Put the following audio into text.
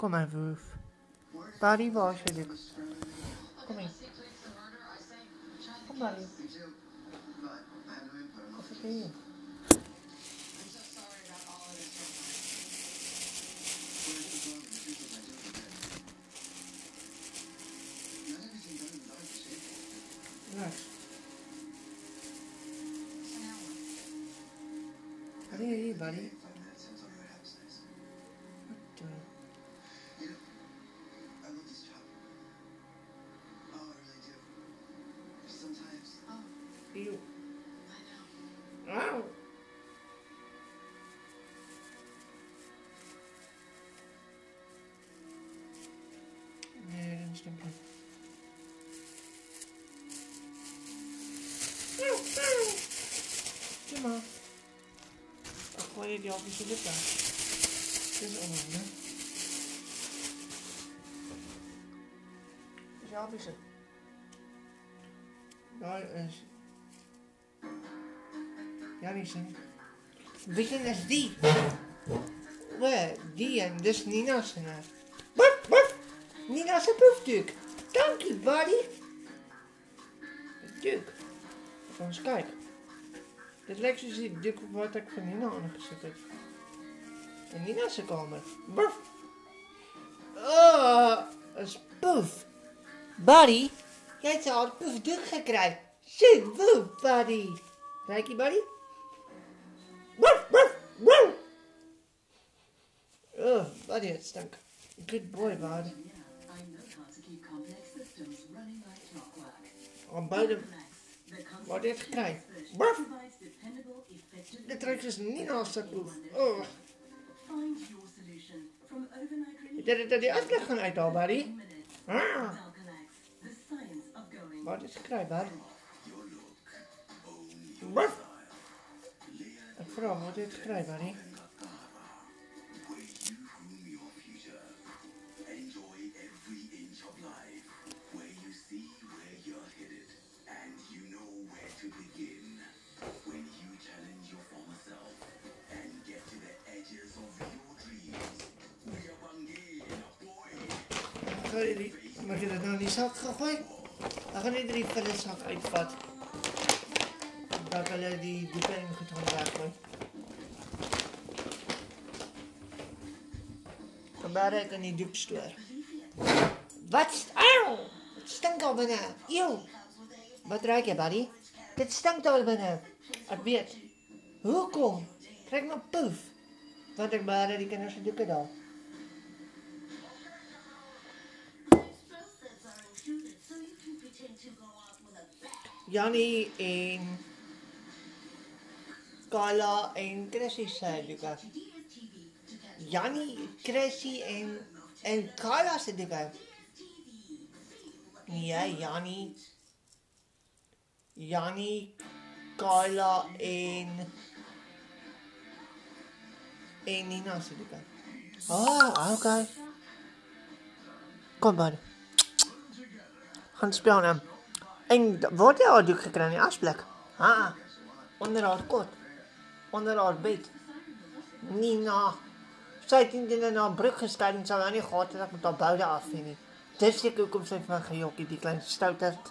Como é, Ruth? Para embora, Felix. Como é? Como é? Você tem isso? Olha é? aí, Is auw. Doe maar. Ach, gooi je die op je lippen. Is onhandig. Is jouw vissen? Daar is... Ja, die zijn... Wie is die? Waar? Die en dus Nina's zijn. Een proefduk. Dank je, buddy. Duk. Ga eens kijken. Dit lijkt zoals die duk wat ik van Nina aangezet heb. In Nina's kamer. Waf. Oh, een spoef. Buddy, jij al een proefduk gekregen. Zit woe, buddy. Kijk je, buddy? Woof, woof, woof. Oh, buddy, het stunk. Good boy, bud. Gekregen? expert Waf. provides dependable, effective Dit ruikt dus niet als proef. Oh, your solution from overnight relief. dat dat die uitleg gaan uit al, buddy. 10 minutes. Ah, wat is bud? Woof. Ik vraag, wat heeft gekregen, buddy? Dan ga je die... Mag je dat nou in die zak gaan gooien? Dan gaan drie van de zak uitvat. Dan kan je die, die pen goed gaan weggooien. Vandaar dat ik in die doek stoor. Wat? Auw! Het stinkt al binnen. Eeuw! Wat ruik je, buddy? Dit stinkt al binnen. Ik weet. Hoekom? Trek maar poef. Want ik maar die kinders de doeken dan. Yanni in Carla and Tracy's side because Yanni, Tracy and and Carla said the guy. Yeah, Yanni, Yanni, Carla in in Nina said the guy. Oh, okay. Come on. gaan speel dan. En wat jy al doen gekry in die asblik. Ha. Onder haar kot. Onder haar bed. Nie na. Sy het in die na brug gestaan en sy wou nie gehad het ek met haar boude af nie. Dis seker hoekom sy van gejokkie die klein stouterd.